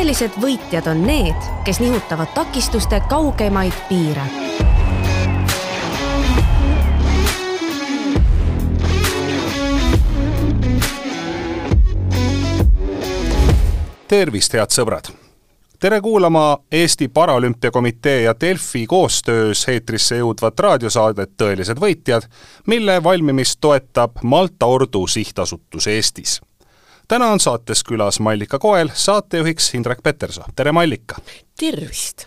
tõelised võitjad on need, kes nihutavad takistuste kaugemaid piire. tervist, head sõbrad! tere kuulama Eesti Paralümpiakomitee ja Delfi koostöös eetrisse jõudvat raadiosaadet Tõelised võitjad, mille valmimist toetab Malta Ordu Sihtasutus Eestis. Täna on saates külas Mallika Koel, saatejuhiks Indrek Petersoo, tere Mallika! tervist!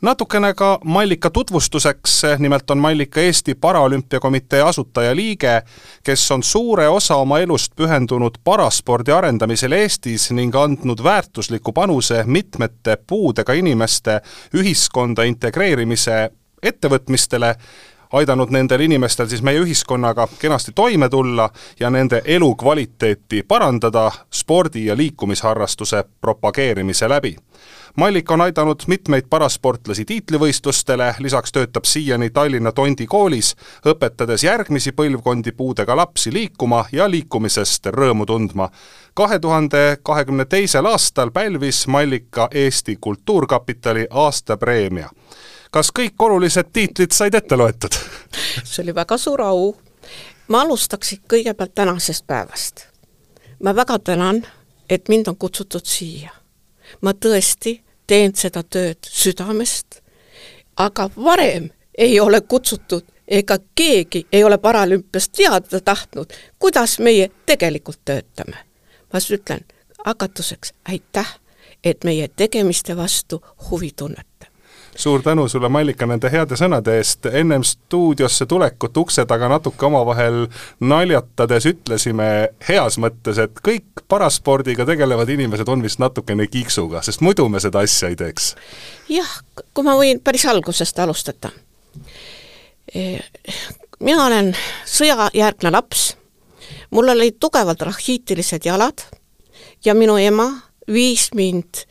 natukene ka Mallika tutvustuseks, nimelt on Mallika Eesti Paralümpiakomitee asutajaliige, kes on suure osa oma elust pühendunud paraspordi arendamisele Eestis ning andnud väärtusliku panuse mitmete puudega inimeste ühiskonda integreerimise ettevõtmistele, aidanud nendel inimestel siis meie ühiskonnaga kenasti toime tulla ja nende elukvaliteeti parandada spordi- ja liikumisharrastuse propageerimise läbi Mallik on aidanud mitmeid parasportlasi tiitlivõistlustele, lisaks töötab siiani Tallinna Tondi koolis, õpetades järgmisi põlvkondi puudega lapsi liikuma ja liikumisest rõõmu tundma. kahe tuhande kahekümne teisel aastal pälvis Mallika Eesti Kultuurkapitali aastapreemia. Kas kõik olulised tiitlid said ette loetud? see oli väga suur au. ma alustaksin kõigepealt tänasest päevast. ma väga tänan, et mind on kutsutud siia ma tõesti teen seda tööd südamest, aga varem ei ole kutsutud ega keegi ei ole paralümpiast teada tahtnud, kuidas meie tegelikult töötame. ma siis ütlen hakatuseks aitäh, et meie tegemiste vastu huvi tunnete suur tänu sulle, Mallika, nende heade sõnade eest, ennem stuudiosse tulekut ukse taga natuke omavahel naljatades ütlesime heas mõttes, et kõik paraspordiga tegelevad inimesed on vist natukene kiiksuga, sest muidu me seda asja ei teeks. jah, kui ma võin päris algusest alustada. Mina olen sõjajärgne laps, mul olid tugevalt rahiitilised jalad ja minu ema viis mind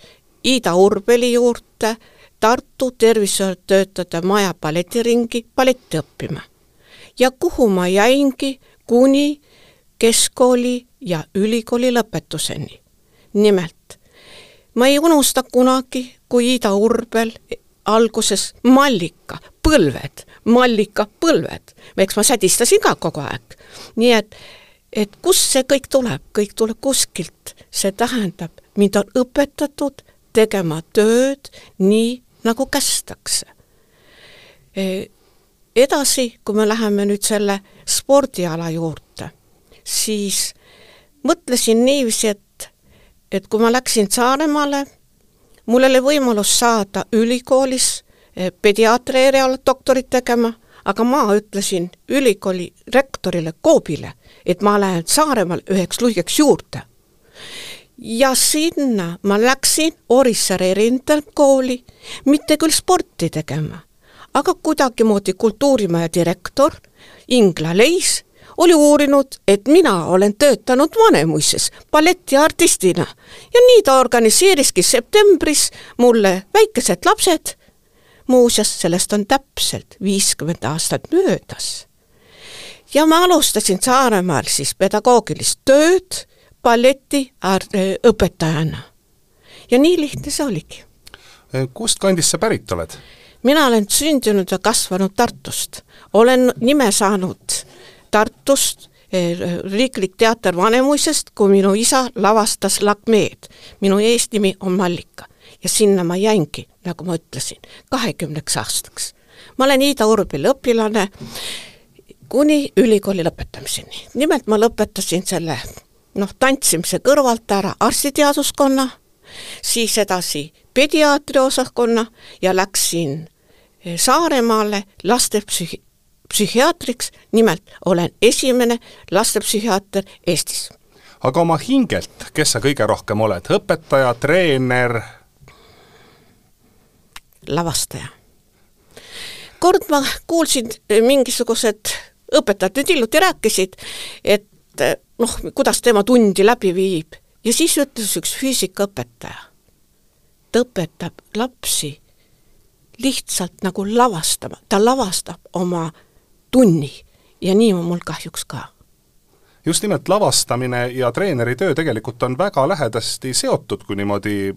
Ida Urbeli juurde Tartu tervishoiutöötajate maja balletiringi balletti õppima. ja kuhu ma jäingi kuni keskkooli ja ülikooli lõpetuseni. nimelt, ma ei unusta kunagi, kui Ida Urbel alguses Mallika, põlved, Mallika, põlved. eks ma sädistasin ka kogu aeg. nii et, et kust see kõik tuleb, kõik tuleb kuskilt. see tähendab, mind on õpetatud tegema tööd nii, nagu kästakse. E, edasi, kui me läheme nüüd selle spordiala juurde, siis mõtlesin niiviisi, et, et kui ma läksin Saaremaale, mul oli võimalus saada ülikoolis e, pediaatri eriala doktorit tegema, aga ma ütlesin ülikooli rektorile Koobile, et ma lähen Saaremaal üheks luigeks juurde ja sinna ma läksin Orissaare erindkooli, mitte küll sporti tegema, aga kuidagimoodi kultuurimaja direktor Ingla Leis oli uurinud, et mina olen töötanud Vanemuises balletiartistina ja nii ta organiseeriski septembris mulle väikesed lapsed, muuseas, sellest on täpselt viiskümmend aastat möödas. ja ma alustasin Saaremaal siis pedagoogilist tööd balletiõpetajana. ja nii lihtne see oligi. kust kandist sa pärit oled? mina olen sündinud ja kasvanud Tartust. olen nime saanud Tartust, riiklik teater Vanemuisest, kui minu isa lavastas Lakmeed. minu eesnimi on Mallika ja sinna ma jäingi, nagu ma ütlesin, kahekümneks aastaks. ma olen Ida Urbili õpilane kuni ülikooli lõpetamiseni. nimelt ma lõpetasin selle noh, tantsimise kõrvalt ära arstiteaduskonna, siis edasi pediaatriosakonna ja läksin eh, Saaremaale lastepsühhi-, psühhiaatriks, nimelt olen esimene lastepsühhiaater Eestis. aga oma hingelt, kes sa kõige rohkem oled, õpetaja, treener? lavastaja. kord ma kuulsin, eh, mingisugused õpetajad nüüd hiljuti rääkisid, et eh, noh, kuidas tema tundi läbi viib. Ja siis ütles üks füüsikaõpetaja, ta õpetab lapsi lihtsalt nagu lavastama, ta lavastab oma tunni. Ja nii on mul kahjuks ka. just nimelt lavastamine ja treeneri töö tegelikult on väga lähedasti seotud, kui niimoodi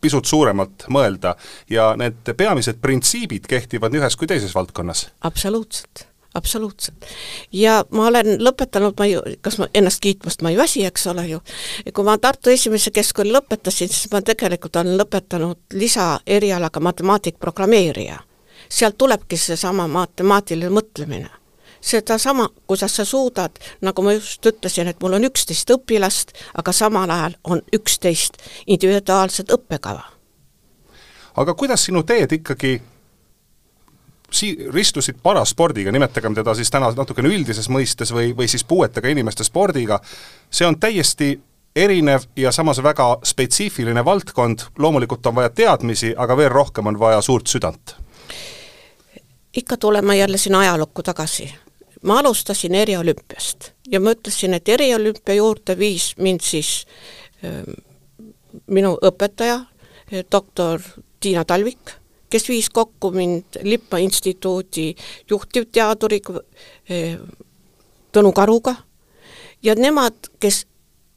pisut suuremalt mõelda. Ja need peamised printsiibid kehtivad nii ühes kui teises valdkonnas? absoluutselt absoluutselt. ja ma olen lõpetanud, ma ju, kas ma ennast kiitmast ma ei väsi, eks ole ju, kui ma Tartu Esimese Keskkooli lõpetasin, siis ma tegelikult olen lõpetanud lisaerialaga matemaatik-programmeerija. sealt tulebki seesama matemaatiline mõtlemine sedasama, kuidas sa suudad, nagu ma just ütlesin, et mul on üksteist õpilast, aga samal ajal on üksteist individuaalset õppekava. aga kuidas sinu teed ikkagi si-, ristusid paraspordiga, nimetagem teda siis täna natukene üldises mõistes või, või siis puuetega inimeste spordiga, see on täiesti erinev ja samas väga spetsiifiline valdkond, loomulikult on vaja teadmisi, aga veel rohkem on vaja suurt südant. ikka tuleme jälle sinna ajalukku tagasi. Ma alustasin eriolümpiast ja ma ütlesin, et eriolümpia juurde viis mind siis äh, minu õpetaja, doktor Tiina Talvik, kes viis kokku mind Lippa instituudi juhtivteaduriga äh, Tõnu Karuga ja nemad, kes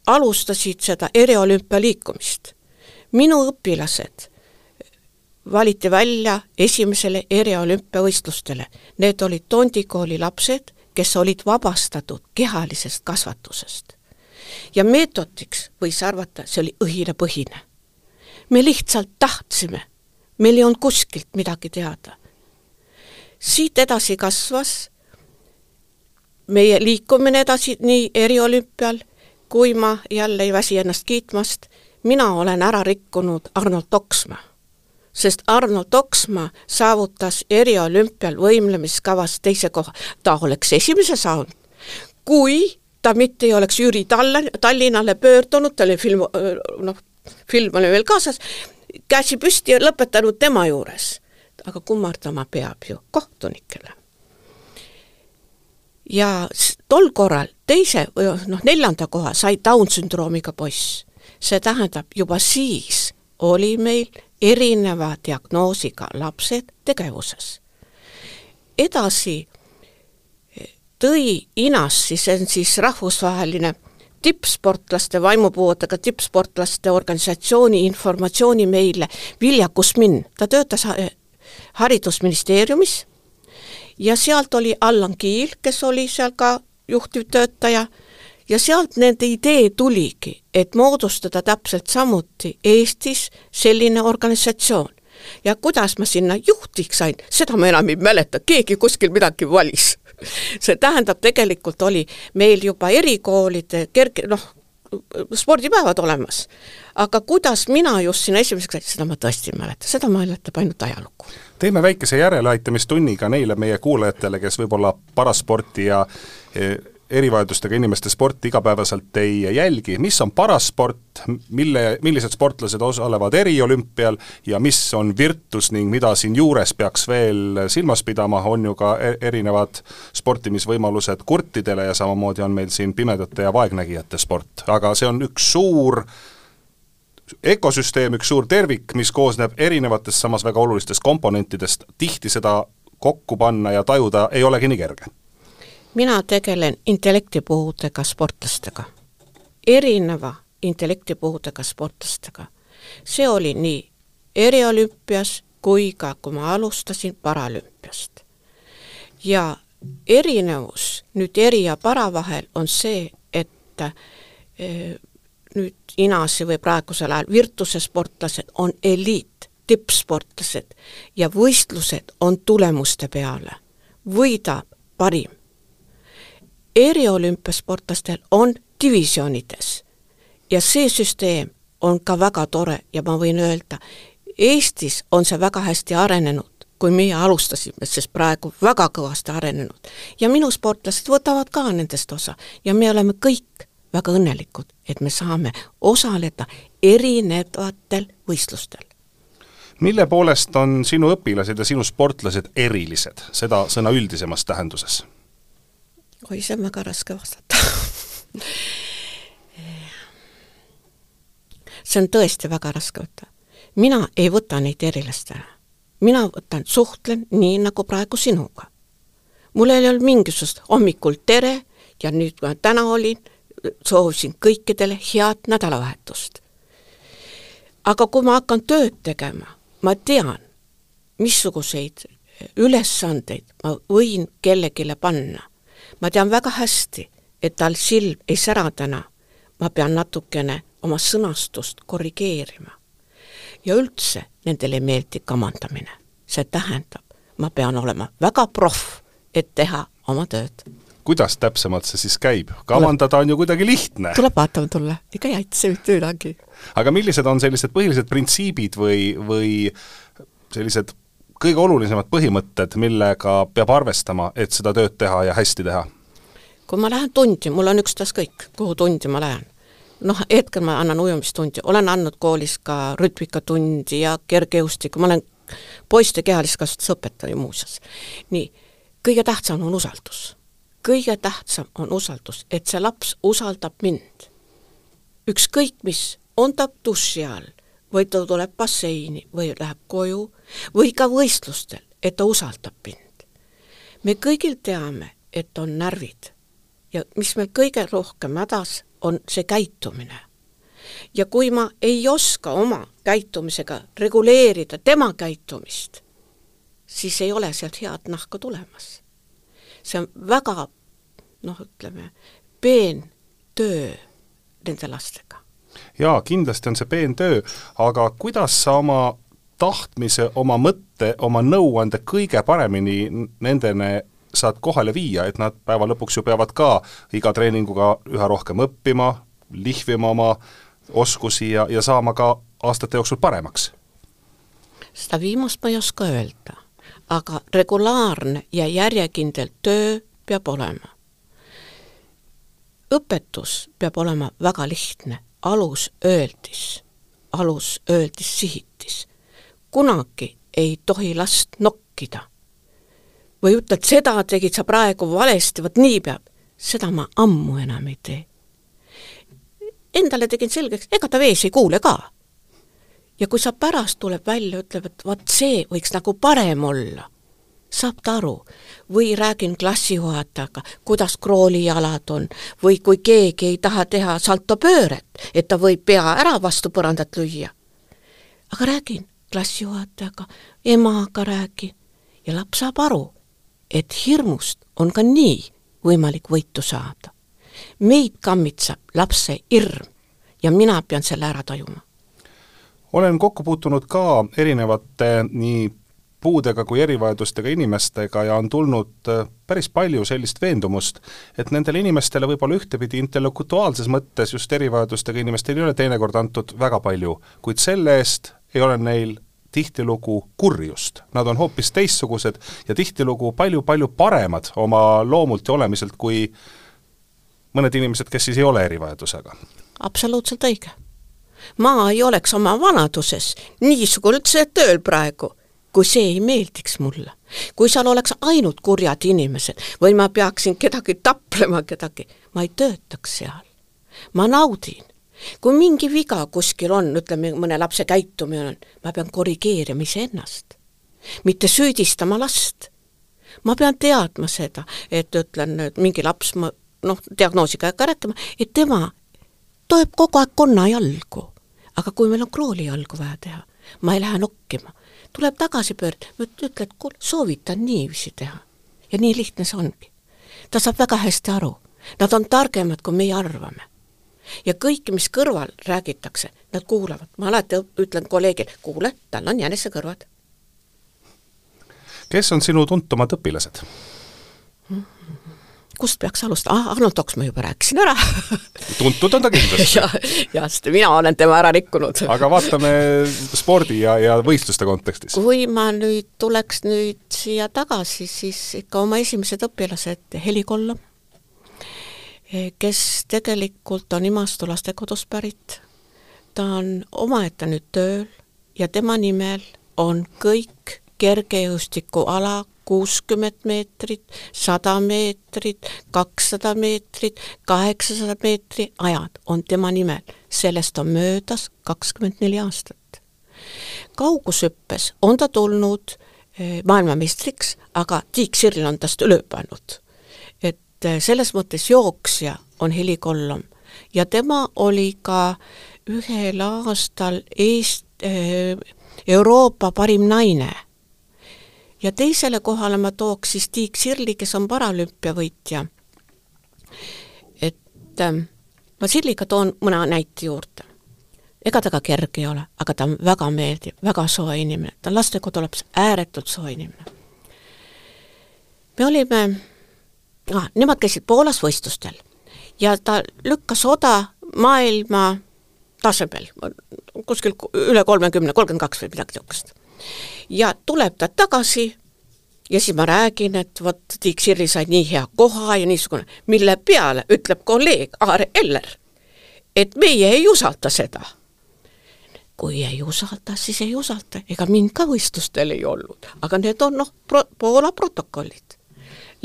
alustasid seda eriolümpia liikumist. minu õpilased valiti välja esimesele eriolümpiavõistlustele. Need olid Tondi kooli lapsed, kes olid vabastatud kehalisest kasvatusest. ja meetodiks võis arvata, see oli õhinapõhine. me lihtsalt tahtsime, meil ei olnud kuskilt midagi teada. siit edasi kasvas meie liikumine edasi nii eriolümpial, kui ma jälle ei väsi ennast kiitmast, mina olen ära rikkunud Arnold Toksma sest Arnold Oksmaa saavutas eriolümpial võimlemiskavas teise koha. ta oleks esimese saanud, kui ta mitte ei oleks Jüri Tall-, Tallinnale pöördunud, ta oli film, noh, film oli veel kaasas, käsi püsti ja lõpetanud tema juures. aga kummardama peab ju kohtunikele. ja tol korral teise või noh, neljanda koha sai Down sündroomiga poiss. see tähendab, juba siis oli meil erineva diagnoosiga lapsed tegevuses. edasi tõi INAS-i, see on siis rahvusvaheline tippsportlaste, vaimupuudega tippsportlaste organisatsiooni informatsiooni meile Vilja Kusmin, ta töötas haridusministeeriumis ja sealt oli Allan Kiil, kes oli seal ka juhtivtöötaja ja sealt nende idee tuligi, et moodustada täpselt samuti Eestis selline organisatsioon. Ja kuidas ma sinna juhtiks sain, seda ma enam ei mäleta, keegi kuskil midagi valis see tähendab, tegelikult oli meil juba erikoolide kerge, noh, spordipäevad olemas. aga kuidas mina just sinna esimeseks sain, seda ma tõesti ei mäleta, seda mäletab ainult ajalugu. teeme väikese järeleaitamistunni ka neile meie kuulajatele, kes võib-olla parasporti ja erivajadustega inimeste sporti igapäevaselt ei jälgi, mis on parasport, mille, millised sportlased osalevad eriolümpial ja mis on virtus ning mida siinjuures peaks veel silmas pidama, on ju ka e-, erinevad sportimisvõimalused kurtidele ja samamoodi on meil siin pimedate ja vaegnägijate sport, aga see on üks suur ökosüsteem, üks suur tervik, mis koosneb erinevatest, samas väga olulistest komponentidest, tihti seda kokku panna ja tajuda ei olegi nii kerge mina tegelen intellektipuudega sportlastega, erineva intellektipuudega sportlastega. see oli nii eriolümpias kui ka, kui ma alustasin paralümpiast. ja erinevus nüüd eri ja para vahel on see, et e, nüüd Inasi või praegusel ajal Virtuse sportlased on eliit, tippsportlased ja võistlused on tulemuste peale. võidab parim eriolümpiasportlastel on divisjonides ja see süsteem on ka väga tore ja ma võin öelda, Eestis on see väga hästi arenenud, kui meie alustasime, sest praegu väga kõvasti arenenud. ja minu sportlased võtavad ka nendest osa ja me oleme kõik väga õnnelikud, et me saame osaleda erinevatel võistlustel. mille poolest on sinu õpilased ja sinu sportlased erilised, seda sõna üldisemas tähenduses? Oi, see on väga raske vastata see on tõesti väga raske võtta. mina ei võta neid erilastena. mina võtan, suhtlen nii, nagu praegu sinuga. mul ei olnud mingisugust hommikul tere ja nüüd, kui ma täna olin, soovisin kõikidele head nädalavahetust. aga kui ma hakkan tööd tegema, ma tean, missuguseid ülesandeid ma võin kellelegi panna. Ma tean väga hästi, et tal silm ei sära täna, ma pean natukene oma sõnastust korrigeerima. ja üldse nendele ei meeldi kamandamine. see tähendab, ma pean olema väga proff, et teha oma tööd. kuidas täpsemalt see siis käib? kavandada on ju kuidagi lihtne. tuleb vaatama tulla, ega ei aita see mitte midagi. aga millised on sellised põhilised printsiibid või, või sellised kõige olulisemad põhimõtted, millega peab arvestama, et seda tööd teha ja hästi teha? kui ma lähen tundi, mul on ükstaskõik, kuhu tundi ma lähen. noh, hetkel ma annan ujumistundi, olen andnud koolis ka rütmikatundi ja kergejõustikku, ma olen poiste kehalist kasvatuse õpetaja muuseas. nii, kõige tähtsam on usaldus. kõige tähtsam on usaldus, et see laps usaldab mind. ükskõik mis, on ta duši all või ta tuleb basseini või läheb koju või ka võistlustel, et ta usaldab mind. me kõigil teame, et on närvid ja mis meil kõige rohkem hädas, on see käitumine. ja kui ma ei oska oma käitumisega reguleerida tema käitumist, siis ei ole sealt head nahka tulemas. see on väga noh, ütleme, peen töö nende lastega. jaa, kindlasti on see peen töö, aga kuidas sa oma tahtmise, oma mõtte, oma nõuande kõige paremini nendeni saad kohale viia, et nad päeva lõpuks ju peavad ka iga treeninguga üha rohkem õppima, lihvima oma oskusi ja, ja saama ka aastate jooksul paremaks? seda viimast ma ei oska öelda, aga regulaarne ja järjekindel töö peab olema. õpetus peab olema väga lihtne, alusööldis, alusööldis sihitis kunagi ei tohi last nokkida. või ütled, seda tegid sa praegu valesti, vot nii peab. seda ma ammu enam ei tee. Endale tegin selgeks, ega ta vees ei kuule ka. ja kui sa pärast tuleb välja, ütleb, et vot see võiks nagu parem olla, saab ta aru. või räägin klassijuhatajaga, kuidas kroolijalad on, või kui keegi ei taha teha saltopööret, et ta võib pea ära vastu põrandat lüüa. aga räägin klassijuhatajaga, emaga räägin ja laps saab aru, et hirmust on ka nii võimalik võitu saada. meid kammitseb lapse hirm ja mina pean selle ära tajuma. olen kokku puutunud ka erinevate nii puudega kui erivajadustega inimestega ja on tulnud äh, päris palju sellist veendumust, et nendele inimestele võib-olla ühtepidi intellektuaalses mõttes just erivajadustega inimestele ei ole teinekord antud väga palju, kuid selle eest ei ole neil tihtilugu kurjust. Nad on hoopis teistsugused ja tihtilugu palju-palju paremad oma loomult ja olemiselt kui mõned inimesed, kes siis ei ole erivajadusega. absoluutselt õige. ma ei oleks oma vanaduses niisugusel tööl praegu, kui see ei meeldiks mulle. kui seal oleks ainult kurjad inimesed või ma peaksin kedagi taplema kedagi, ma ei töötaks seal. ma naudin kui mingi viga kuskil on, ütleme, mõne lapse käitumine on, ma pean korrigeerima iseennast, mitte süüdistama last. ma pean teadma seda, et ütlen, et mingi laps, ma noh, diagnoosiga ei hakka rääkima, et tema toeb kogu aeg konnajalgu. aga kui meil on kroolijalgu vaja teha, ma ei lähe nokkima, tuleb tagasi pöörduda, ütled, kuule, soovitan niiviisi teha. ja nii lihtne see ongi. ta saab väga hästi aru, nad on targemad, kui meie arvame ja kõike, mis kõrval räägitakse, nad kuulavad. ma alati ütlen kolleegile, kuule, tal on jänesekõrvad. kes on sinu tuntumad õpilased? kust peaks alustama, ah, Arnold Oks ma juba rääkisin ära tuntud on ta kindlasti ja, ja sest mina olen tema ära rikkunud. aga vaatame spordi ja, ja võistluste kontekstis. kui ma nüüd tuleks nüüd siia tagasi, siis ikka oma esimesed õpilased, Heli Kollom Eh, kes tegelikult on Imastu lastekodust pärit. ta on omaette nüüd tööl ja tema nimel on kõik kergejõustikuala kuuskümmend meetrit, sada meetrit, kakssada meetrit, kaheksasada meetri ajad on tema nimel. sellest on möödas kakskümmend neli aastat. kaugushüppes on ta tulnud eh, maailmameistriks, aga Tiik Sirl on tast üle hüpanud et selles mõttes jooksja on Heli Kollom ja tema oli ka ühel aastal Eest- äh,, Euroopa parim naine. ja teisele kohale ma tooks siis Tiik Sirli, kes on paralümpiavõitja. et äh, ma Sirliga toon mõne näite juurde. ega ta ka kerge ei ole, aga ta on väga meeldiv, väga soe inimene, ta on lastekodu laps, ääretult soe inimene. me olime ah,, nemad käisid Poolas võistlustel ja ta lükkas oda maailma tasemel, kuskil üle kolmekümne, kolmkümmend kaks või midagi niisugust. ja tuleb ta tagasi ja siis ma räägin, et vot Tiik Sirli sai nii hea koha ja niisugune, mille peale ütleb kolleeg Aare Eller, et meie ei usalda seda. kui ei usalda, siis ei usalda, ega mind ka võistlustel ei olnud, aga need on noh, pro-, Poola protokollid.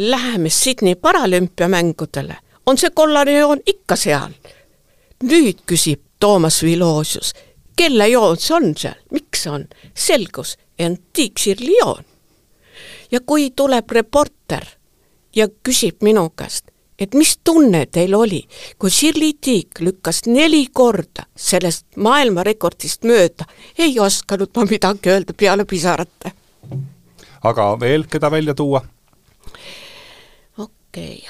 Läheme Sydney paralümpiamängudele, on see kollane joon ikka seal. nüüd küsib Toomas Vilosius, kelle joon see on seal, miks on? selgus, Antiik Sirli joon ja kui tuleb reporter ja küsib minu käest, et mis tunne teil oli, kui Shirley Tiik lükkas neli korda sellest maailmarekordist mööda, ei osanud ma midagi öelda peale pisarate. aga veel, keda välja tuua? Okei.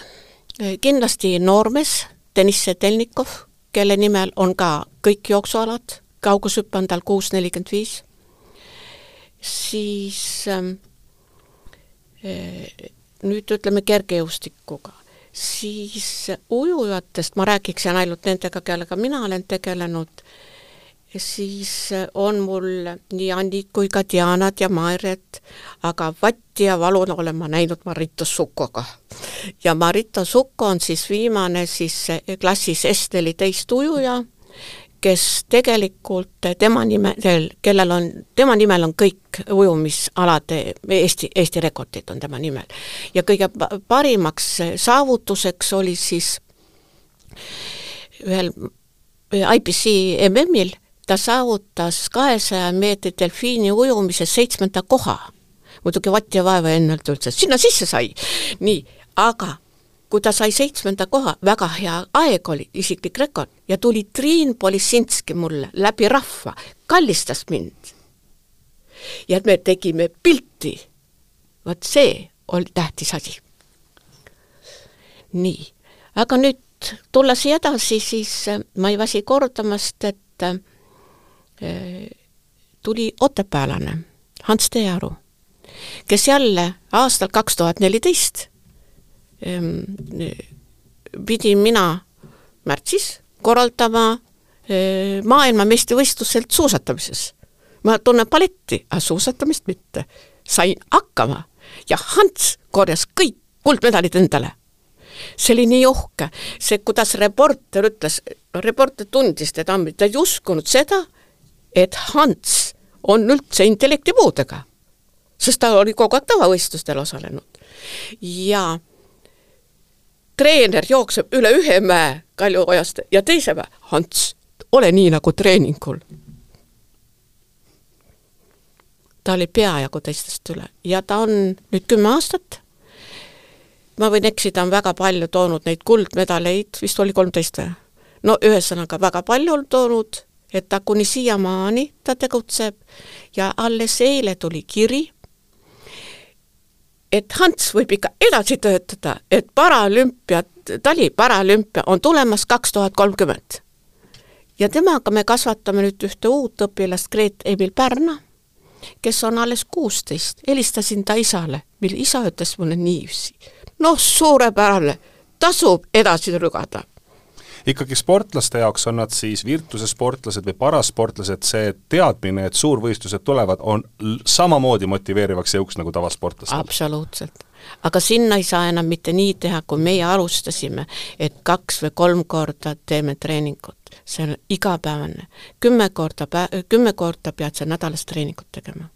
Okay., kindlasti noormees Deniss Sedelnikov, kelle nimel on ka kõik jooksualad, kaugushüpe on tal kuus nelikümmend viis, siis ähm, nüüd ütleme kergejõustikuga, siis ujujatest ma räägiksin ainult nendega, kellega mina olen tegelenud, siis on mul nii Annit kui ka Dianat ja Mairet, aga vatti ja valu olen ma näinud Marito Sukoga. ja Marito Sukko on siis viimane siis klassis S-neliteist ujuja kes tegelikult tema nimel, kellel on, tema nimel on kõik ujumisalade, Eesti, Eesti rekordid on tema nimel. ja kõige parimaks saavutuseks oli siis ühel IPC MM-il, ta saavutas kahesaja meetri delfiini ujumises seitsmenda koha. muidugi vatt ja vaeva ennalt üldse, sinna sisse sai. nii, aga kui ta sai seitsmenda koha, väga hea aeg oli, isiklik rekord, ja tuli Triin Polisinski mulle läbi rahva, kallistas mind. ja me tegime pilti, vot see oli tähtis asi. nii, aga nüüd tulla siia edasi, siis ma ei väsi kordamast, et tuli otepäällane Hans Teearu, kes jälle aastal kaks tuhat neliteist Ehm, pidin mina märtsis korraldama eh, maailmameistrivõistluselt suusatamises. ma tunnen balletti, aga suusatamist mitte. sain hakkama ja Hans korjas kõik kuldmedalid endale. see oli nii uhke, see, kuidas reporter ütles, reporter tundis teda, ta ei uskunud seda, et Hans on üldse intellektipuudega, sest ta oli kogu aeg tavavõistlustel osalenud. ja treener jookseb üle ühe mäe Kaljuojast ja teise mäe, Ants, ole nii nagu treeningul. ta oli peajagu teistest üle ja ta on nüüd kümme aastat, ma võin eksida, on väga palju toonud neid kuldmedaleid, vist oli kolmteist või? no ühesõnaga väga palju on toonud, et ta kuni siiamaani ta tegutseb ja alles eile tuli kiri et Hans võib ikka edasi töötada, et paralümpiat, tali paralümpia on tulemas kaks tuhat kolmkümmend. ja temaga me kasvatame nüüd ühte uut õpilast, Gret Emil Pärna, kes on alles kuusteist, helistasin ta isale, mille isa ütles mulle niiviisi, noh, suurepärane, tasub edasi lugeda ikkagi sportlaste jaoks on nad siis virtusesportlased või parasportlased, see teadmine, et suurvõistlused tulevad, on samamoodi motiveerivaks jõuks nagu tavasportlastel? absoluutselt. aga sinna ei saa enam mitte nii teha, kui meie alustasime, et kaks või kolm korda teeme treeningut. see on igapäevane. kümme korda pä-, kümme korda pead sa nädalas treeningut tegema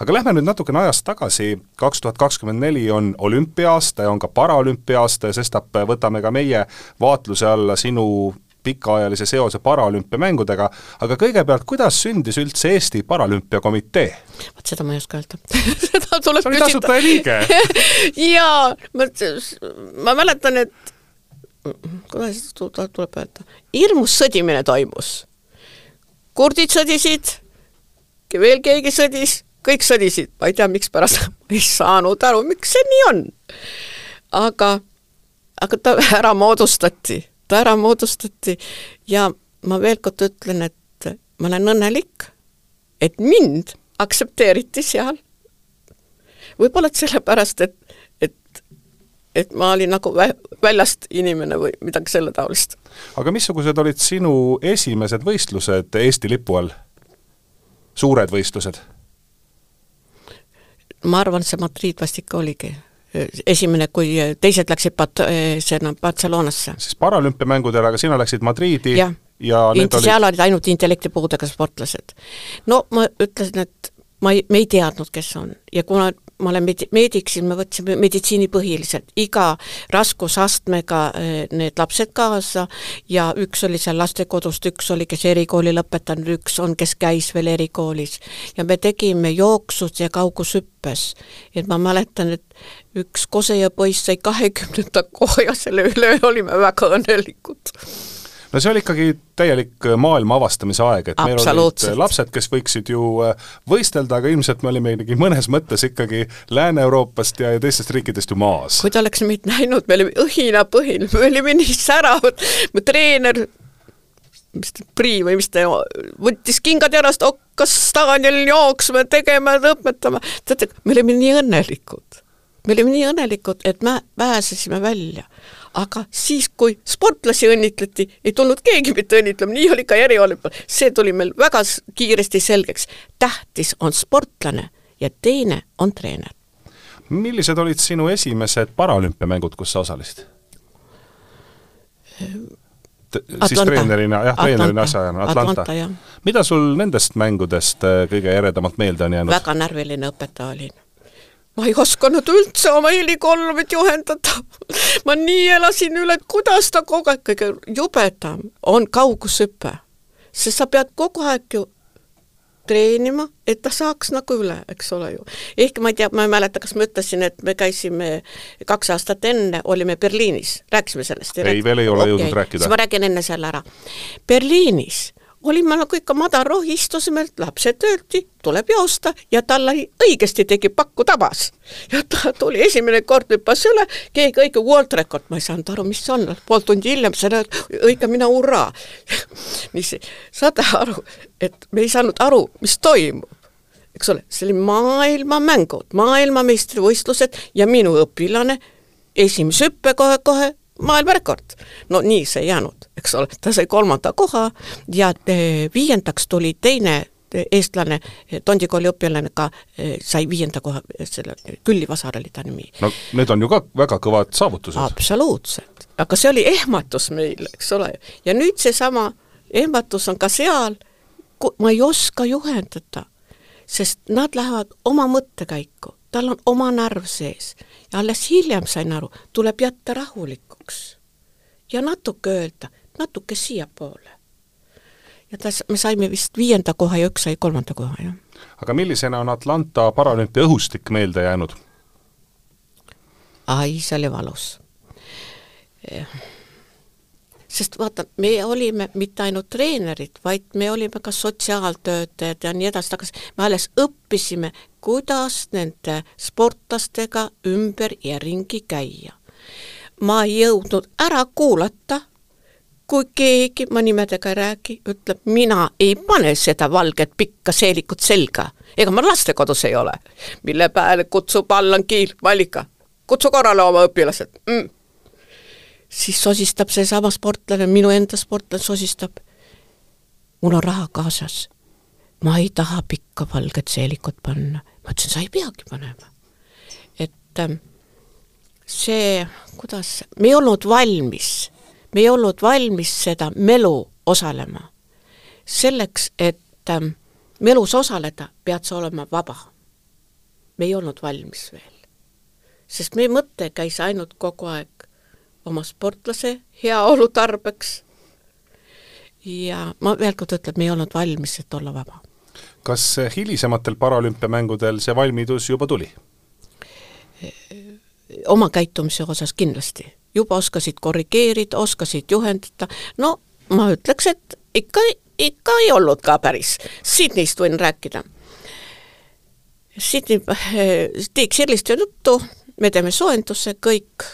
aga lähme nüüd natukene ajas tagasi, kaks tuhat kakskümmend neli on olümpia-aasta ja on ka paraolümpia-aasta ja sestap võtame ka meie vaatluse alla sinu pikaajalise seose paralümpiamängudega, aga kõigepealt, kuidas sündis üldse Eesti Paralümpiakomitee? vot seda ma ei oska öelda. Seda tuleb sa olid asutaja liige. Jaa, ma, ma mäletan, et kuidas tuleb öelda, hirmus sõdimine toimus. Kurdid sõdisid, veel keegi sõdis, kõik sõdisid, ma ei tea, mikspärast ma ei saanud aru, miks see nii on. aga, aga ta ära moodustati, ta ära moodustati ja ma veel kord ütlen, et ma olen õnnelik, et mind aktsepteeriti seal. võib-olla et sellepärast, et, et, et ma olin nagu vä-, väljast inimene või midagi selle taolist. aga missugused olid sinu esimesed võistlused Eesti lipu all? suured võistlused? Ma arvan, see Madrid vast ikka oligi esimene, kui teised läksid Bat-, sinna Barcelonasse. siis paralümpiamängudel, aga sina läksid Madriidi ja, ja need olid seal olid ainult intellektipuudega sportlased. no ma ütlesin, et ma ei, me ei teadnud, kes on ja kuna ma olen med-, meedik, siis me võtsime meditsiini põhiliselt, iga raskusastmega eh, need lapsed kaasa ja üks oli seal lastekodust, üks oli, kes erikooli lõpetanud, üks on, kes käis veel erikoolis. ja me tegime jooksus ja kaugushüppes. et ma mäletan, et üks Koseja poiss sai kahekümnenda koha ja selle üle olime väga õnnelikud no see oli ikkagi täielik äh, maailma avastamise aeg, et meil olid äh, lapsed, kes võiksid ju äh, võistelda, aga ilmselt me olime ikkagi mõnes mõttes ikkagi Lääne-Euroopast ja, ja teistest riikidest ju maas. kui te oleks meid näinud, me olime õhinapõhine, me olime nii säravad, mu treener mis ta, Priin või mis ta, võttis kingad jalast, hakkas staadionil jooksma, tegema, õpetama, teate, me olime nii õnnelikud. me olime nii õnnelikud, et me pääsesime välja aga siis, kui sportlasi õnnitleti, ei tulnud keegi mitte õnnitlema, nii oli ka eriolümpial. see tuli meil väga kiiresti selgeks. tähtis on sportlane ja teine on treener. millised olid sinu esimesed paralümpiamängud, kus sa osalesid? siis treenerina, jah, treenerina asjaajana, Atlanta, Atlanta. mida sul nendest mängudest äh, kõige eredamalt meelde on jäänud? väga närviline õpetaja olin ma ei osanud üldse oma helikolmit juhendada. ma nii elasin üle, et kuidas ta kogu aeg, kõige jubedam on kaugushüpe. sest sa pead kogu aeg ju treenima, et ta saaks nagu üle, eks ole ju. ehk ma ei tea, ma ei mäleta, kas ma ütlesin, et me käisime kaks aastat enne, olime Berliinis, rääkisime sellest? ei, veel ei ole okay. jõudnud rääkida. siis ma räägin enne selle ära. Berliinis olime nagu ikka madalrohi, istusime, lapsed öeldi, tuleb joosta ja talle õigesti tegi pakku tabas. ja ta tuli esimene kord hüppas üle, keegi õige world record, ma ei saanud aru, mis see on, pool tundi hiljem sain õige mina hurraa. niiviisi, saate aru, et me ei saanud aru, mis toimub. Eks ole, see oli maailmamängud, maailmameistrivõistlused ja minu õpilane esimese hüppe kohe-kohe maailmarekord. no nii see ei jäänud, eks ole, ta sai kolmanda koha ja eh, viiendaks tuli teine eh, eestlane, eh, Tondi kooli õpilane ka sai viienda koha, selle Külli Vasar oli ta nimi. no need on ju ka väga kõvad saavutused. absoluutselt, aga see oli ehmatus meil, eks ole, ja nüüd seesama ehmatus on ka seal, ma ei oska juhendada, sest nad lähevad oma mõttekäiku, tal on oma närv sees ja alles hiljem sain aru, tuleb jätta rahulikuks ja natuke öelda, natuke siiapoole. ja ta, me saime vist viienda koha ja üks sai kolmanda koha, jah. aga millisena on Atlanta paralümpia õhustik meelde jäänud? ai, see oli valus sest vaata, me olime mitte ainult treenerid, vaid me olime ka sotsiaaltöötajad ja nii edasi, tagasi, me alles õppisime, kuidas nende sportlastega ümber ja ringi käia. ma ei jõudnud ära kuulata, kui keegi, ma nimedega ei räägi, ütleb, mina ei pane seda valget pikka seelikut selga, ega ma lastekodus ei ole, mille peale kutsub Allan Kiil, Vallika, kutsu korrale oma õpilased. Mm siis sosistab seesama sportlane, minu enda sportlane sosistab, mul on raha kaasas, ma ei taha pikka valget seelikut panna. ma ütlesin, sa ei peagi panema. et ähm, see, kuidas, me ei olnud valmis, me ei olnud valmis seda melu osalema. selleks, et ähm, melus osaleda, pead sa olema vaba. me ei olnud valmis veel. sest meie mõte käis ainult kogu aeg oma sportlase heaolu tarbeks. ja ma veel kord ütlen, et me ei olnud valmis, et olla vaba. kas hilisematel paralümpiamängudel see valmidus juba tuli? oma käitumise osas kindlasti. juba oskasid korrigeerida, oskasid juhendada, no ma ütleks, et ikka ikka ei olnud ka päris, Sydneyst võin rääkida. Sydney, Tiik Sirlist juttu, me teeme soojenduse kõik,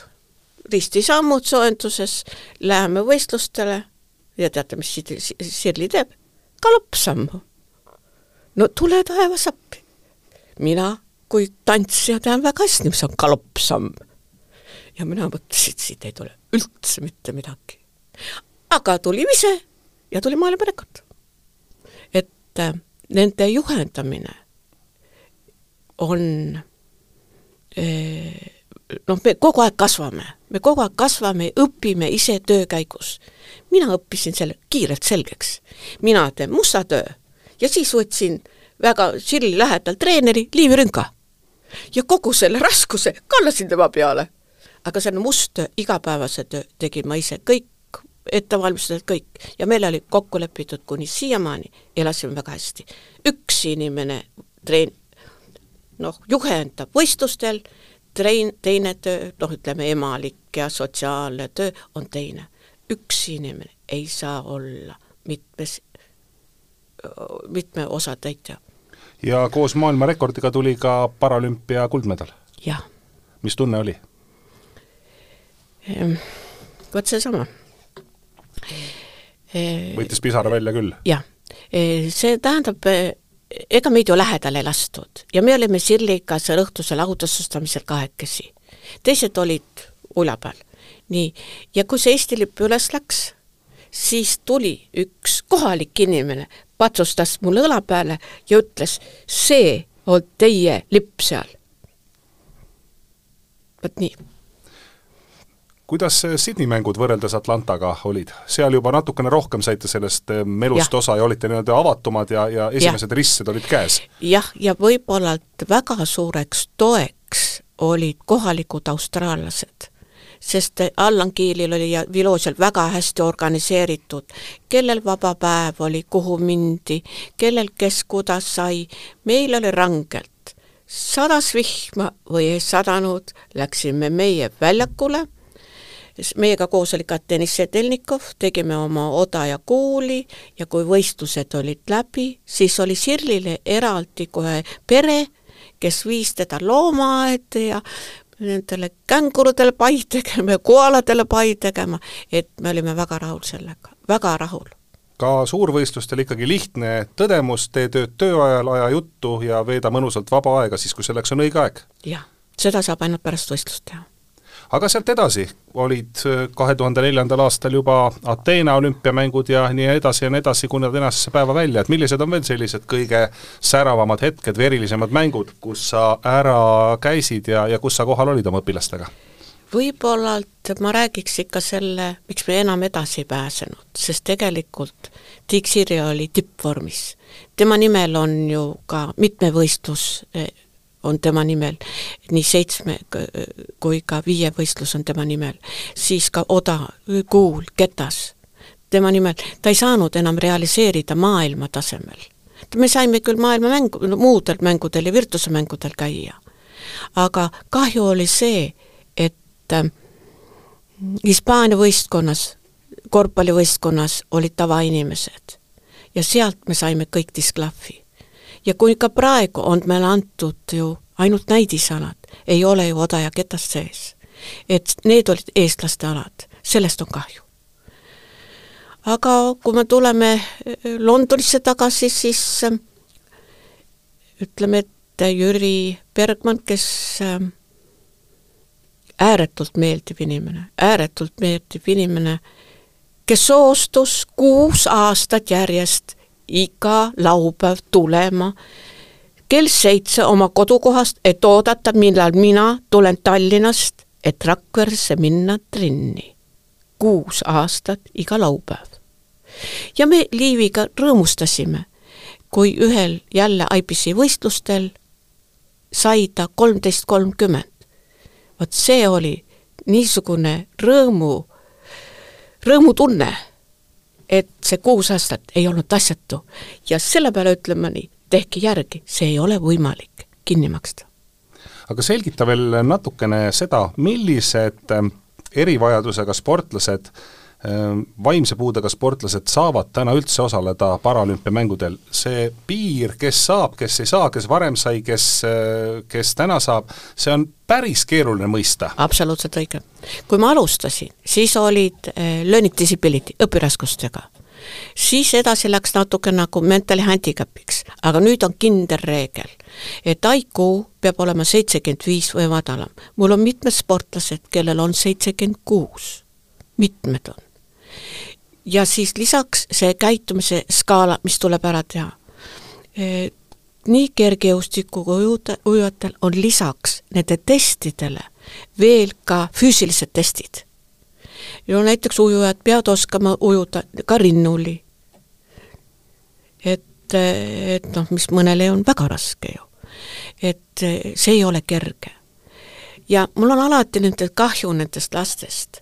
ristisammud soojenduses, läheme võistlustele ja teate, mis Sirli teeb? galoppsammu. no tule taevas appi. mina kui tantsija tean väga hästi, mis on galoppsamm. ja mina mõtlesin, et siit ei tule üldse mitte midagi. aga tuli ise ja tuli maailmarekord. et äh, nende juhendamine on äh, noh, me kogu aeg kasvame, me kogu aeg kasvame, õpime ise töö käigus. mina õppisin selle kiirelt selgeks. mina teen musta töö ja siis võtsin väga Sirli lähedal treeneri Liivi Rünka. ja kogu selle raskuse kallasin tema peale. aga on must töö, igapäevase töö tegin ma ise kõik, ettevalmistused kõik ja meil oli kokku lepitud kuni siiamaani, elasime väga hästi. üks inimene treen-, noh, juhendab võistlustel trein-, teine töö, noh ütleme emalik ja sotsiaalne töö on teine. üks inimene ei saa olla mitmes, mitme osatäitja. ja koos maailmarekordiga tuli ka paralümpia kuldmedal? jah. mis tunne oli? Ehm, vot seesama. võttis pisara välja küll? jah, see tähendab ega meid ju lähedale ei lastud ja me olime Sirliga seal õhtusel autasustamisel kahekesi. teised olid ulja peal. nii, ja kui see Eesti lipp üles läks, siis tuli üks kohalik inimene, patsustas mulle õla peale ja ütles, see on teie lipp seal. vot nii kuidas Sydney mängud võrreldes Atlantaga olid? seal juba natukene rohkem saite sellest eh, melust ja. osa ja olite nii-öelda avatumad ja, ja esimesed ja. ristsed olid käes? jah, ja võib-olla väga suureks toeks olid kohalikud austraallased sest Allan Kiilil oli ja Vilosel väga hästi organiseeritud, kellel vaba päev oli, kuhu mindi, kellel kes kuidas sai, meil oli rangelt. sadas vihma või ei sadanud, läksime meie väljakule meiega koos oli ka Deniss Sedelnikov, tegime oma oda ja kuuli ja kui võistlused olid läbi, siis oli Sirlile eraldi kohe pere, kes viis teda loomaaeda ja nendele kängurudele pai tegema ja koaladele pai tegema, et me olime väga rahul sellega, väga rahul ka suurvõistlustel ikkagi lihtne tõdemus, tee tööd tööajal, aja juttu ja veeda mõnusalt vaba aega siis, kui selleks on õige aeg. jah, seda saab ainult pärast võistlust teha aga sealt edasi olid äh, kahe tuhande neljandal aastal juba Ateena olümpiamängud ja nii edasi ja nii edasi, kuni tänasesse päeva välja, et millised on veel sellised kõige säravamad hetked või erilisemad mängud, kus sa ära käisid ja, ja kus sa kohal olid oma õpilastega? võib-olla ma räägiks ikka selle, miks me enam edasi ei pääsenud, sest tegelikult Tiik Sirje oli tippvormis. tema nimel on ju ka mitmevõistlus eh, on tema nimel, nii seitsme kui ka viie võistlus on tema nimel, siis ka Oda, Kuul, Ketas, tema nimel, ta ei saanud enam realiseerida maailma tasemel. me saime küll maailmamängu, muudel mängudel ja virtusemängudel käia, aga kahju oli see, et äh, Hispaania võistkonnas, korvpallivõistkonnas olid tavainimesed. Ja sealt me saime kõik disklahvi ja kui ka praegu on meile antud ju ainult näidisalad, ei ole ju oda ja ketast sees. et need olid eestlaste alad, sellest on kahju. aga kui me tuleme äh, Londonisse tagasi, siis äh, ütleme, et Jüri Bergmann, kes äh, ääretult meeldiv inimene, ääretult meeldiv inimene, kes soostus kuus aastat järjest iga laupäev tulema kell seitse oma kodukohast, et oodata, millal mina tulen Tallinnast, et Rakveresse minna trenni. kuus aastat iga laupäev. ja me Liiviga rõõmustasime, kui ühel jälle IPC võistlustel sai ta kolmteist kolmkümmend. vot see oli niisugune rõõmu, rõõmutunne et see kuus aastat ei olnud asjatu ja selle peale ütlen ma nii, tehke järgi, see ei ole võimalik kinni maksta. aga selgita veel natukene seda, millised ähm, erivajadusega sportlased Ehm, vaimse puudega sportlased saavad täna üldse osaleda paralümpiamängudel, see piir, kes saab, kes ei saa, kes varem sai, kes, kes täna saab, see on päris keeruline mõista. absoluutselt õige. kui ma alustasin, siis olid äh, learning disability, õpiraskustega. siis edasi läks natuke nagu mental handicap'iks, aga nüüd on kindel reegel, et IQ peab olema seitsekümmend viis või madalam. mul on mitmed sportlased, kellel on seitsekümmend kuus, mitmed on ja siis lisaks see käitumise skaala, mis tuleb ära teha. Nii kergejõustiku kui ujuta, ujujatel on lisaks nende testidele veel ka füüsilised testid. no näiteks ujujad peavad oskama ujuda ka rinnuli. et, et noh, mis mõnele on väga raske ju. et see ei ole kerge. ja mul on alati nende kahju nendest lastest,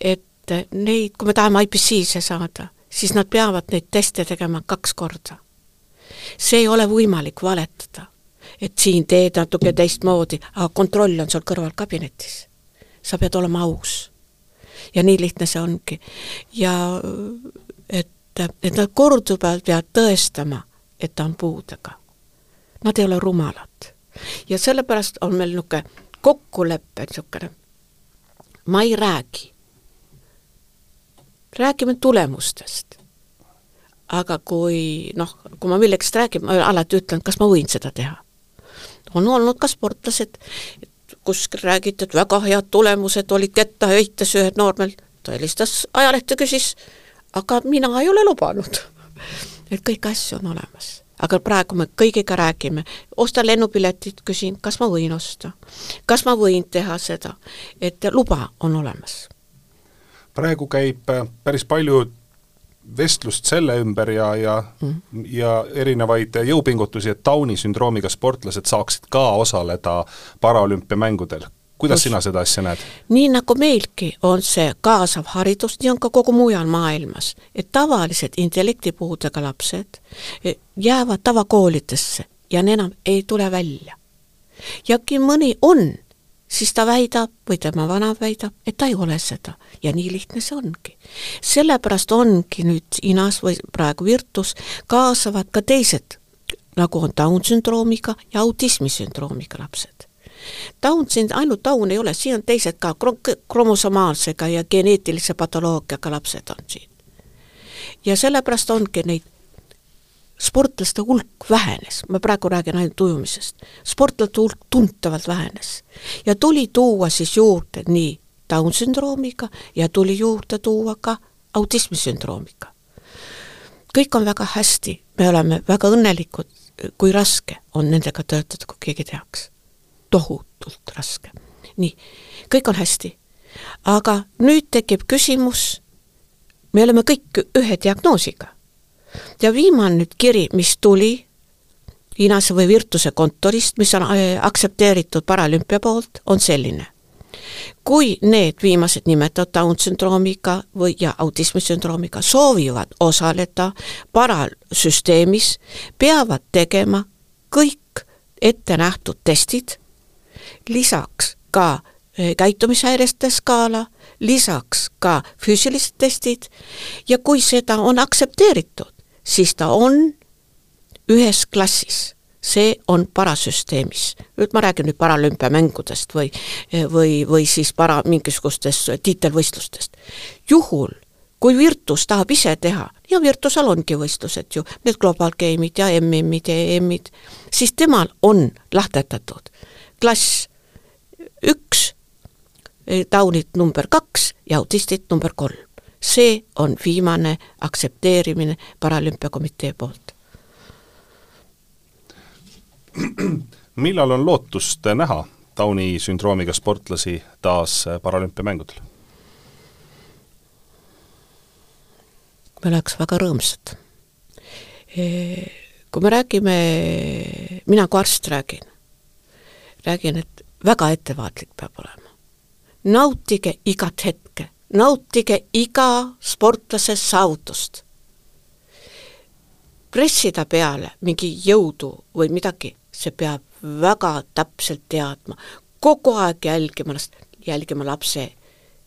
et et neid, kui me tahame IPC-se saada, siis nad peavad neid teste tegema kaks korda. see ei ole võimalik valetada, et siin teed natuke teistmoodi, aga kontroll on sul kõrval kabinetis. sa pead olema aus. ja nii lihtne see ongi. ja et, et nad korduvalt peavad tõestama, et ta on puudega. Nad ei ole rumalad. ja sellepärast on meil niisugune kokkulepe niisugune, ma ei räägi räägime tulemustest. aga kui noh, kui ma millegist räägin, ma alati ütlen, kas ma võin seda teha. on olnud ka sportlased, kuskil räägiti, et väga head tulemused olid kettaheites ühed noormel, ta helistas ajalehte, küsis, aga mina ei ole lubanud. et kõiki asju on olemas aga praegu me kõigiga räägime, ostan lennupiletit, küsin, kas ma võin osta, kas ma võin teha seda, et luba on olemas praegu käib äh, päris palju vestlust selle ümber ja, ja mm. ja erinevaid jõupingutusi, et Downi sündroomiga sportlased saaksid ka osaleda paraolümpiamängudel. kuidas Just. sina seda asja näed? nii nagu meilgi on see kaasav haridus, nii on ka kogu mujal maailmas, et tavalised intellektipuudega lapsed e, jäävad tavakoolidesse ja enam ei tule välja. ja kui mõni on siis ta väidab või tema vana väidab, et ta ei ole seda. ja nii lihtne see ongi. sellepärast ongi nüüd Hinas või praegu Virtus kaasavad ka teised, nagu on Down sündroomiga ja autismisündroomiga lapsed. Down sind-, ainult Down ei ole, siin on teised ka, kromosomaalsega ja geneetilise patoloogiaga lapsed on siin. ja sellepärast ongi neid sportlaste hulk vähenes, ma praegu räägin ainult ujumisest, sportlaste hulk tuntavalt vähenes. ja tuli tuua siis juurde nii Down sündroomiga ja tuli juurde tuua ka autismisündroomiga. kõik on väga hästi, me oleme väga õnnelikud, kui raske on nendega töötada, kui keegi tehakse. tohutult raske. nii, kõik on hästi. aga nüüd tekib küsimus, me oleme kõik ühe diagnoosiga ja viimane nüüd kiri, mis tuli Hiinase või Virtuse kontorist, mis on äh, aktsepteeritud Paralümpia poolt, on selline. kui need viimased nimetatud Down sündroomiga või, ja autismisündroomiga soovivad osaleda paralsüsteemis, peavad tegema kõik ette nähtud testid, lisaks ka äh, käitumishäireste skaala, lisaks ka füüsilised testid ja kui seda on aktsepteeritud, siis ta on ühes klassis see on parasüsteemis. nüüd ma räägin nüüd paralümpiamängudest või, või, või siis para mingisugustest tiitelvõistlustest. juhul, kui Virtus tahab ise teha, ja Virtusel ongi võistlused ju, need Global Game'id ja MM-id ja EM-id, siis temal on lahtetatud klass üks, taunid number kaks ja autistid number kolm see on viimane aktsepteerimine Paralümpiakomitee poolt. millal on lootust näha Downi sündroomiga sportlasi taas paralümpiamängudel? me oleks väga rõõmsad. Kui me räägime, mina kui arst räägin, räägin, et väga ettevaatlik peab olema. nautige igat hetke, nautige iga sportlase saavutust. pressida peale mingi jõudu või midagi, see peab väga täpselt teadma, kogu aeg jälgima, jälgima lapse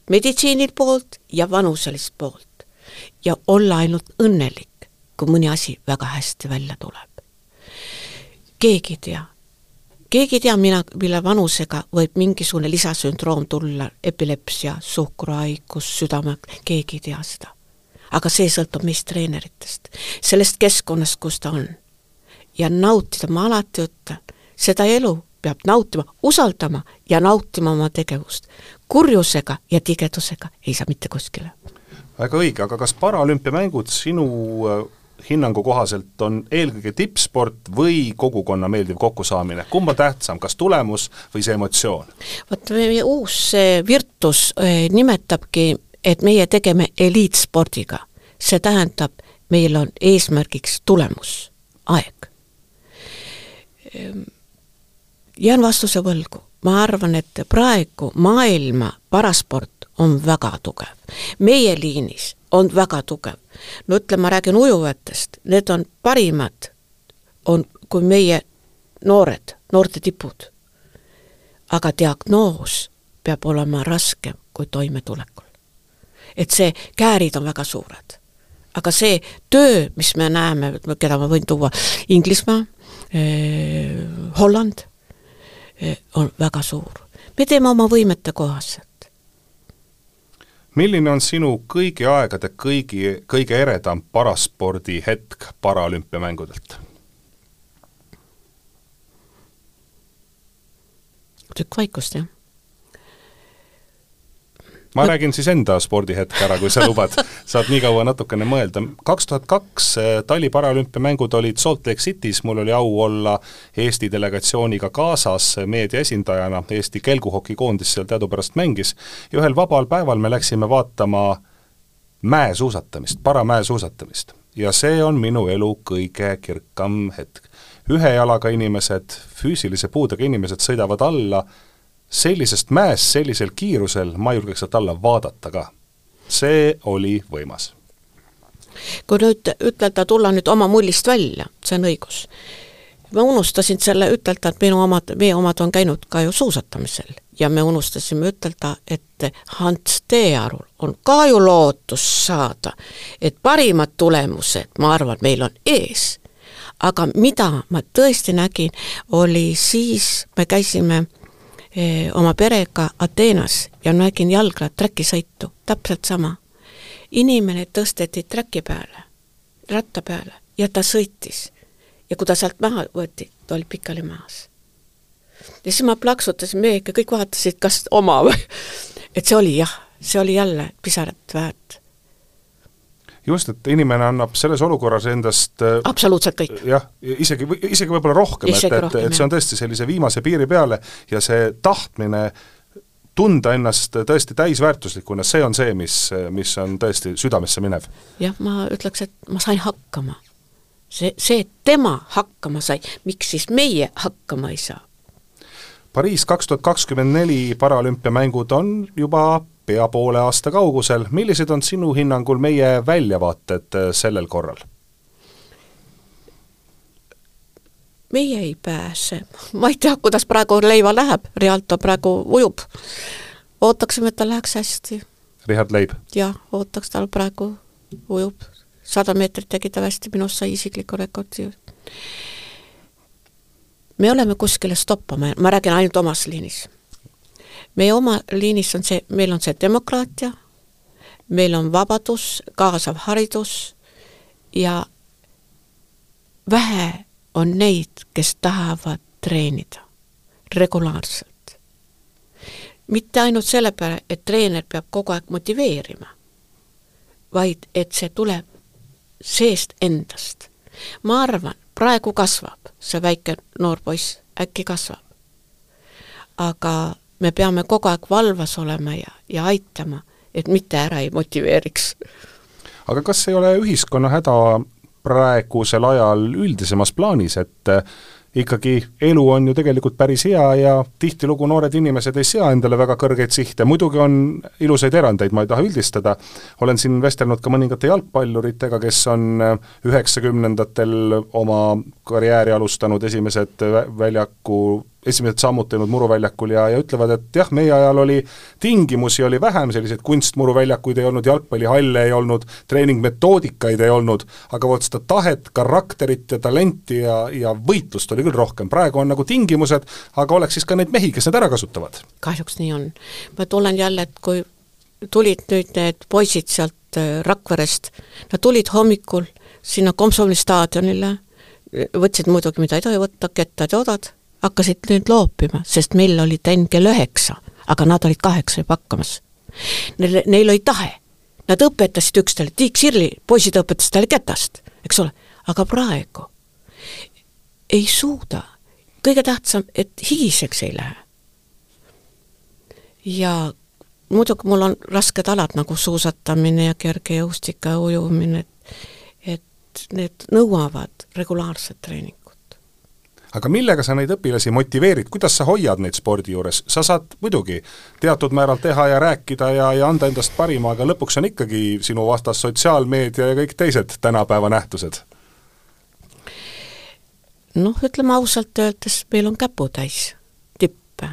meditsiinil poolt ja vanuselist poolt. ja olla ainult õnnelik, kui mõni asi väga hästi välja tuleb. keegi ei tea, keegi ei tea, mina, mille vanusega võib mingisugune lisasündroom tulla, epilepsia, suhkruhaigus, südame, keegi ei tea seda. aga see sõltub meist treeneritest, sellest keskkonnast, kus ta on. ja nautida, ma alati ütlen, seda elu peab nautima, usaldama ja nautima oma tegevust. kurjusega ja tigedusega ei saa mitte kuskile. väga õige, aga kas paralümpiamängud sinu hinnangu kohaselt on eelkõige tippsport või kogukonna meeldiv kokkusaamine, kumb on tähtsam, kas tulemus või see emotsioon? vot meie uus Virtus äh, nimetabki, et meie tegeme eliitspordiga. see tähendab, meil on eesmärgiks tulemus, aeg ehm, jään vastuse võlgu. ma arvan, et praegu maailma parasport on väga tugev. meie liinis on väga tugev. no ütle, ma räägin ujujatest, need on parimad, on kui meie noored, noorte tipud. aga diagnoos peab olema raskem kui toimetulekul. et see, käärid on väga suured. aga see töö, mis me näeme, keda ma võin tuua, Inglismaa eh,, Holland Eh, on väga suur. me teeme oma võimete kohaselt. Milline on sinu kõigi aegade kõigi, kõige eredam paraspordi hetk paralümpiamängudelt? tükk vaikust, jah ma räägin siis enda spordihetke ära, kui sa lubad, saad nii kaua natukene mõelda. kaks tuhat kaks eh, Tali paralümpiamängud olid Salt Lake City's, mul oli au olla Eesti delegatsiooniga kaasas meedia esindajana, Eesti kelguhokikoondis seal teadupärast mängis, ja ühel vabal päeval me läksime vaatama mäesuusatamist, paramäesuusatamist. ja see on minu elu kõige kirkam hetk. ühe jalaga inimesed, füüsilise puudega inimesed sõidavad alla sellisest mäest sellisel kiirusel ma julgeks sealt alla vaadata ka. see oli võimas. kui nüüd ütelda, tulla nüüd oma mullist välja, see on õigus. ma unustasin selle ütelda, et minu omad, meie omad on käinud ka ju suusatamisel ja me unustasime ütelda, et Hans Teearul on ka ju lootus saada, et parimad tulemused, ma arvan, meil on ees. aga mida ma tõesti nägin, oli siis, me käisime Eh, oma perega Ateenas ja nägin jalgra träkisõitu, täpselt sama. inimene tõsteti träki peale, ratta peale ja ta sõitis. ja kui ta sealt maha võeti, ta oli pikali maas. ja siis ma plaksutasin meiega, kõik vaatasid, kas oma või et see oli jah, see oli jälle pisarat väärt just, et inimene annab selles olukorras endast äh, absoluutselt kõik. jah, isegi, isegi võib-olla rohkem, et, et, et see on tõesti sellise viimase piiri peale ja see tahtmine tunda ennast tõesti täisväärtuslikuna, see on see, mis, mis on tõesti südamesse minev. jah, ma ütleks, et ma sain hakkama. see, see, et tema hakkama sai, miks siis meie hakkama ei saa? Pariis kaks tuhat kakskümmend neli paralümpiamängud on juba pea poole aasta kaugusel, millised on sinu hinnangul meie väljavaated äh, sellel korral? meie ei pääse, ma ei tea, kuidas praegu Leiva läheb, Rialto praegu ujub. ootaksime, et tal läheks hästi. Richard Leib? jah, ootaks, tal praegu ujub, sada meetrit tegi ta hästi, minust sai isikliku rekordi. me oleme kuskile stoppama, ma räägin ainult omas liinis meie oma liinis on see, meil on see demokraatia, meil on vabadus, kaasav haridus ja vähe on neid, kes tahavad treenida regulaarselt. mitte ainult sellepärast, et treener peab kogu aeg motiveerima, vaid et see tuleb seest endast. ma arvan, praegu kasvab see väike noor poiss, äkki kasvab. aga me peame kogu aeg valvas olema ja, ja aitama, et mitte ära ei motiveeriks. aga kas ei ole ühiskonna häda praegusel ajal üldisemas plaanis, et äh, ikkagi elu on ju tegelikult päris hea ja tihtilugu noored inimesed ei sea endale väga kõrgeid sihte, muidugi on ilusaid erandeid, ma ei taha üldistada, olen siin vestelnud ka mõningate jalgpalluritega, kes on äh, üheksakümnendatel oma karjääri alustanud, esimesed väljaku esimesed sammud teinud muruväljakul ja, ja ütlevad, et jah, meie ajal oli tingimusi oli vähem, selliseid kunstmuruväljakuid ei olnud, jalgpallihalle ei olnud, treeningmetoodikaid ei olnud, aga vot seda tahet, karakterit ja talenti ja, ja võitlust oli küll rohkem, praegu on nagu tingimused, aga oleks siis ka neid mehi, kes need ära kasutavad? kahjuks nii on. ma tulen jälle, et kui tulid nüüd need poisid sealt äh, Rakverest, nad tulid hommikul sinna Komsomoli staadionile, võtsid muidugi, mida ei tohi võtta, kettad ja odad, hakkasid nüüd loopima, sest meil oli trenn kell üheksa, aga nad olid kaheksa juba hakkamas. Neil, neil oli tahe, nad õpetasid üksteisele, Tiik Sirli, poisid õpetasid talle ketast, eks ole, aga praegu ei suuda, kõige tähtsam, et higiseks ei lähe. ja muidugi mul on rasked alad nagu suusatamine ja kergejõustik ja ujumine, et, et need nõuavad regulaarset treeningut aga millega sa neid õpilasi motiveerid, kuidas sa hoiad neid spordi juures, sa saad muidugi teatud määral teha ja rääkida ja, ja anda endast parima, aga lõpuks on ikkagi sinu vastas sotsiaalmeedia ja kõik teised tänapäeva nähtused? noh, ütleme ausalt öeldes, meil on käputäis tippe.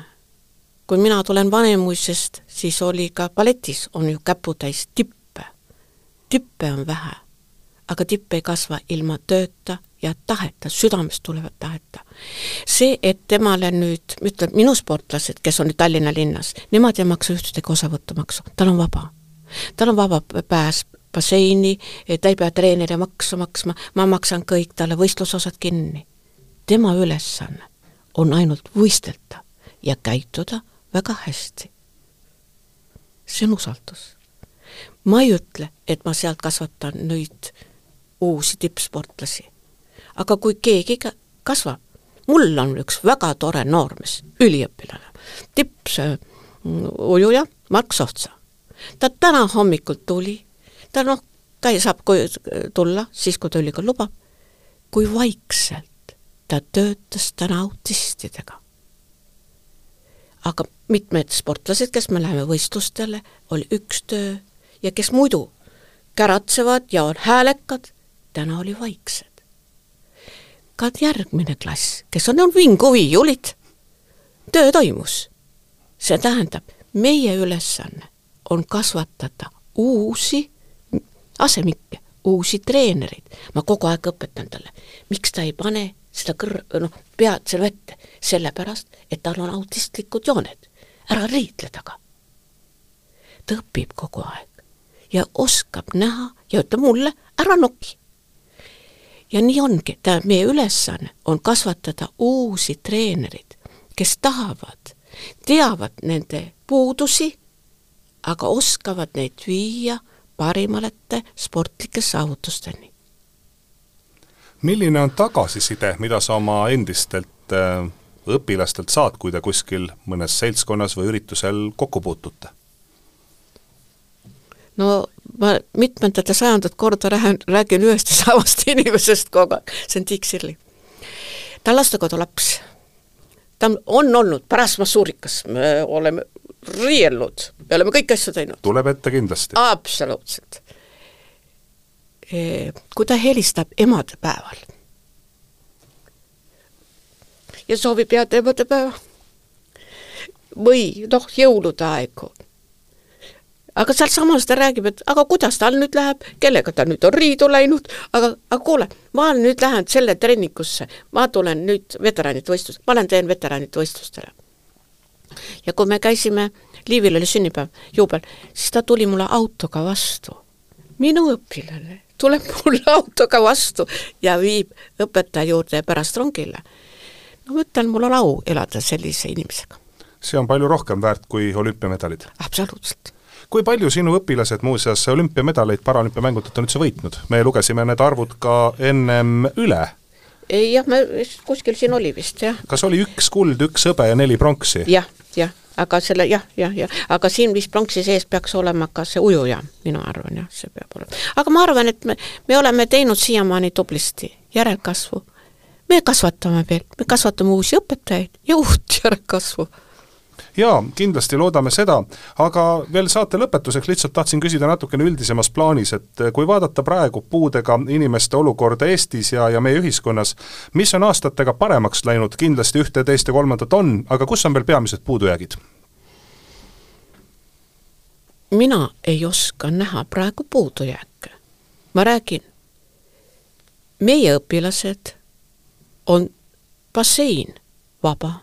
kui mina tulen Vanemuisest, siis oli ka balletis on ju käputäis tippe. tippe on vähe, aga tipp ei kasva ilma tööta ja taheta, südamest tulevat taheta. see, et temale nüüd, ütleme minu sportlased, kes on nüüd Tallinna linnas, nemad ei maksa ühtegi osavõtumaksu, tal on vaba. tal on vaba pääs basseini, ta ei pea treeneri maksu maksma, ma maksan kõik talle võistlusosad kinni. tema ülesanne on ainult võistelda ja käituda väga hästi. see on usaldus. ma ei ütle, et ma sealt kasvatan nüüd uusi tippsportlasi aga kui keegi kasvab, mul on üks väga tore noormees, üliõpilane, tipps ujuja Mark Sohtsa. ta täna hommikul tuli, ta noh, ta ei saab koju tulla siis, kui ta ülikool lubab, kui vaikselt ta töötas täna autistidega. aga mitmed sportlased, kes me läheme võistlustele, oli üks töö ja kes muidu käratsevad ja on häälekad, täna oli vaiksed ka järgmine klass, kes on, on vinguviiulid, töö toimus. see tähendab, meie ülesanne on kasvatada uusi asemikke, uusi treenereid. ma kogu aeg õpetan talle, miks ta ei pane seda kõr-, noh, pead selle vette, sellepärast, et tal on autistlikud jooned, ära riidle taga. ta õpib kogu aeg ja oskab näha ja ütleb mulle, ära noki ja nii ongi, tähendab, meie ülesanne on kasvatada uusi treenereid, kes tahavad, teavad nende puudusi, aga oskavad neid viia parimalete sportlike saavutusteni. milline on tagasiside, mida sa oma endistelt äh, õpilastelt saad, kui te kuskil mõnes seltskonnas või üritusel kokku puutute? no ma mitmendat ja sajandat korda räägin, räägin ühest ja samast inimesest kogu aeg, see on Tiik Sirli. ta on lastekodu laps. ta on olnud pärast massuurikas, me oleme riielnud, me oleme kõiki asju teinud. tuleb ette kindlasti. absoluutselt. E, kui ta helistab emadepäeval ja soovib head emadepäeva või noh, jõulude aegu aga sealsamas ta räägib, et aga kuidas tal nüüd läheb, kellega ta nüüd on riidu läinud, aga, aga kuule, ma nüüd lähen selle trennikusse, ma tulen nüüd veteranide võistlust, ma lähen teen veteranide võistlustele. ja kui me käisime, Liivil oli sünnipäev, juubel, siis ta tuli mulle autoga vastu. minu õpilane tuleb mulle autoga vastu ja viib õpetaja juurde ja pärast rongile. no ma ütlen, mul on au elada sellise inimesega. see on palju rohkem väärt kui olümpiamedalid. absoluutselt kui palju sinu õpilased muuseas olümpiamedaleid paralümpiamängudelt on üldse võitnud? me lugesime need arvud ka ennem üle. ei jah, me kuskil siin oli vist, jah. kas oli üks kuld, üks hõbe ja neli pronksi ja,? jah, jah, aga selle jah, jah, jah, aga siin vist pronksi sees peaks olema ka see ujuja, mina arvan jah, see peab olema. aga ma arvan, et me, me oleme teinud siiamaani tublisti järelkasvu. me kasvatame veel, me kasvatame uusi õpetajaid ja uut järelkasvu jaa, kindlasti loodame seda, aga veel saate lõpetuseks lihtsalt tahtsin küsida natukene üldisemas plaanis, et kui vaadata praegu puudega inimeste olukorda Eestis ja, ja meie ühiskonnas, mis on aastatega paremaks läinud, kindlasti ühte, teist ja kolmandat on, aga kus on veel peamised puudujäägid? mina ei oska näha praegu puudujääke. ma räägin, meie õpilased on bassein vaba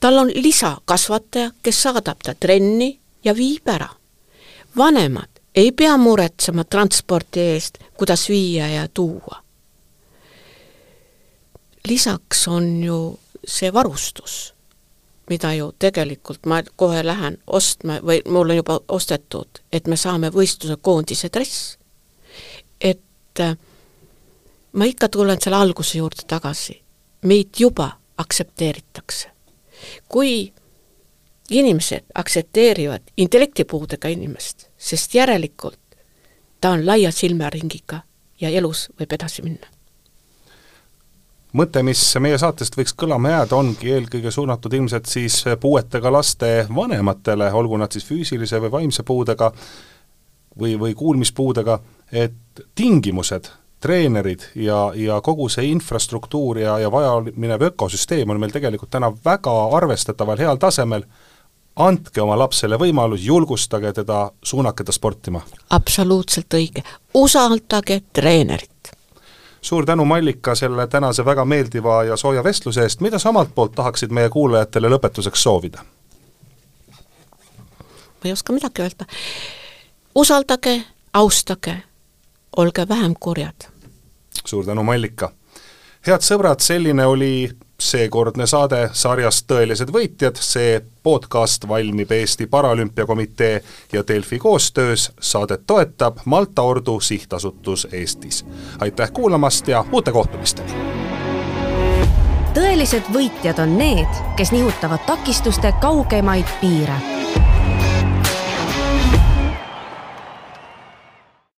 tal on lisakasvataja, kes saadab ta trenni ja viib ära. vanemad ei pea muretsema transpordi eest, kuidas viia ja tuua. lisaks on ju see varustus, mida ju tegelikult ma kohe lähen ostma või mul on juba ostetud, et me saame võistluse koondise dress. et äh, ma ikka tulen selle alguse juurde tagasi, meid juba aktsepteeritakse kui inimesed aktsepteerivad intellektipuudega inimest, sest järelikult ta on laia silmaringiga ja elus võib edasi minna. mõte, mis meie saatest võiks kõlama jääda, ongi eelkõige suunatud ilmselt siis puuetega laste vanematele, olgu nad siis füüsilise või vaimse puudega või, või kuulmispuudega, et tingimused treenerid ja, ja kogu see infrastruktuur ja, ja vajaminev ökosüsteem on meil tegelikult täna väga arvestataval heal tasemel, andke oma lapsele võimalus, julgustage teda, suunake ta sportima. absoluutselt õige, usaldage treenerit. suur tänu, Mallika, selle tänase väga meeldiva ja sooja vestluse eest, mida sa omalt poolt tahaksid meie kuulajatele lõpetuseks soovida? ma ei oska midagi öelda. usaldage, austage olge vähem kurjad. suur tänu, Mallika! head sõbrad, selline oli seekordne saade sarjast Tõelised võitjad, see podcast valmib Eesti Paralümpiakomitee ja Delfi koostöös, saadet toetab Malta Ordu Sihtasutus Eestis. aitäh kuulamast ja uute kohtumisteni! tõelised võitjad on need, kes nihutavad takistuste kaugemaid piire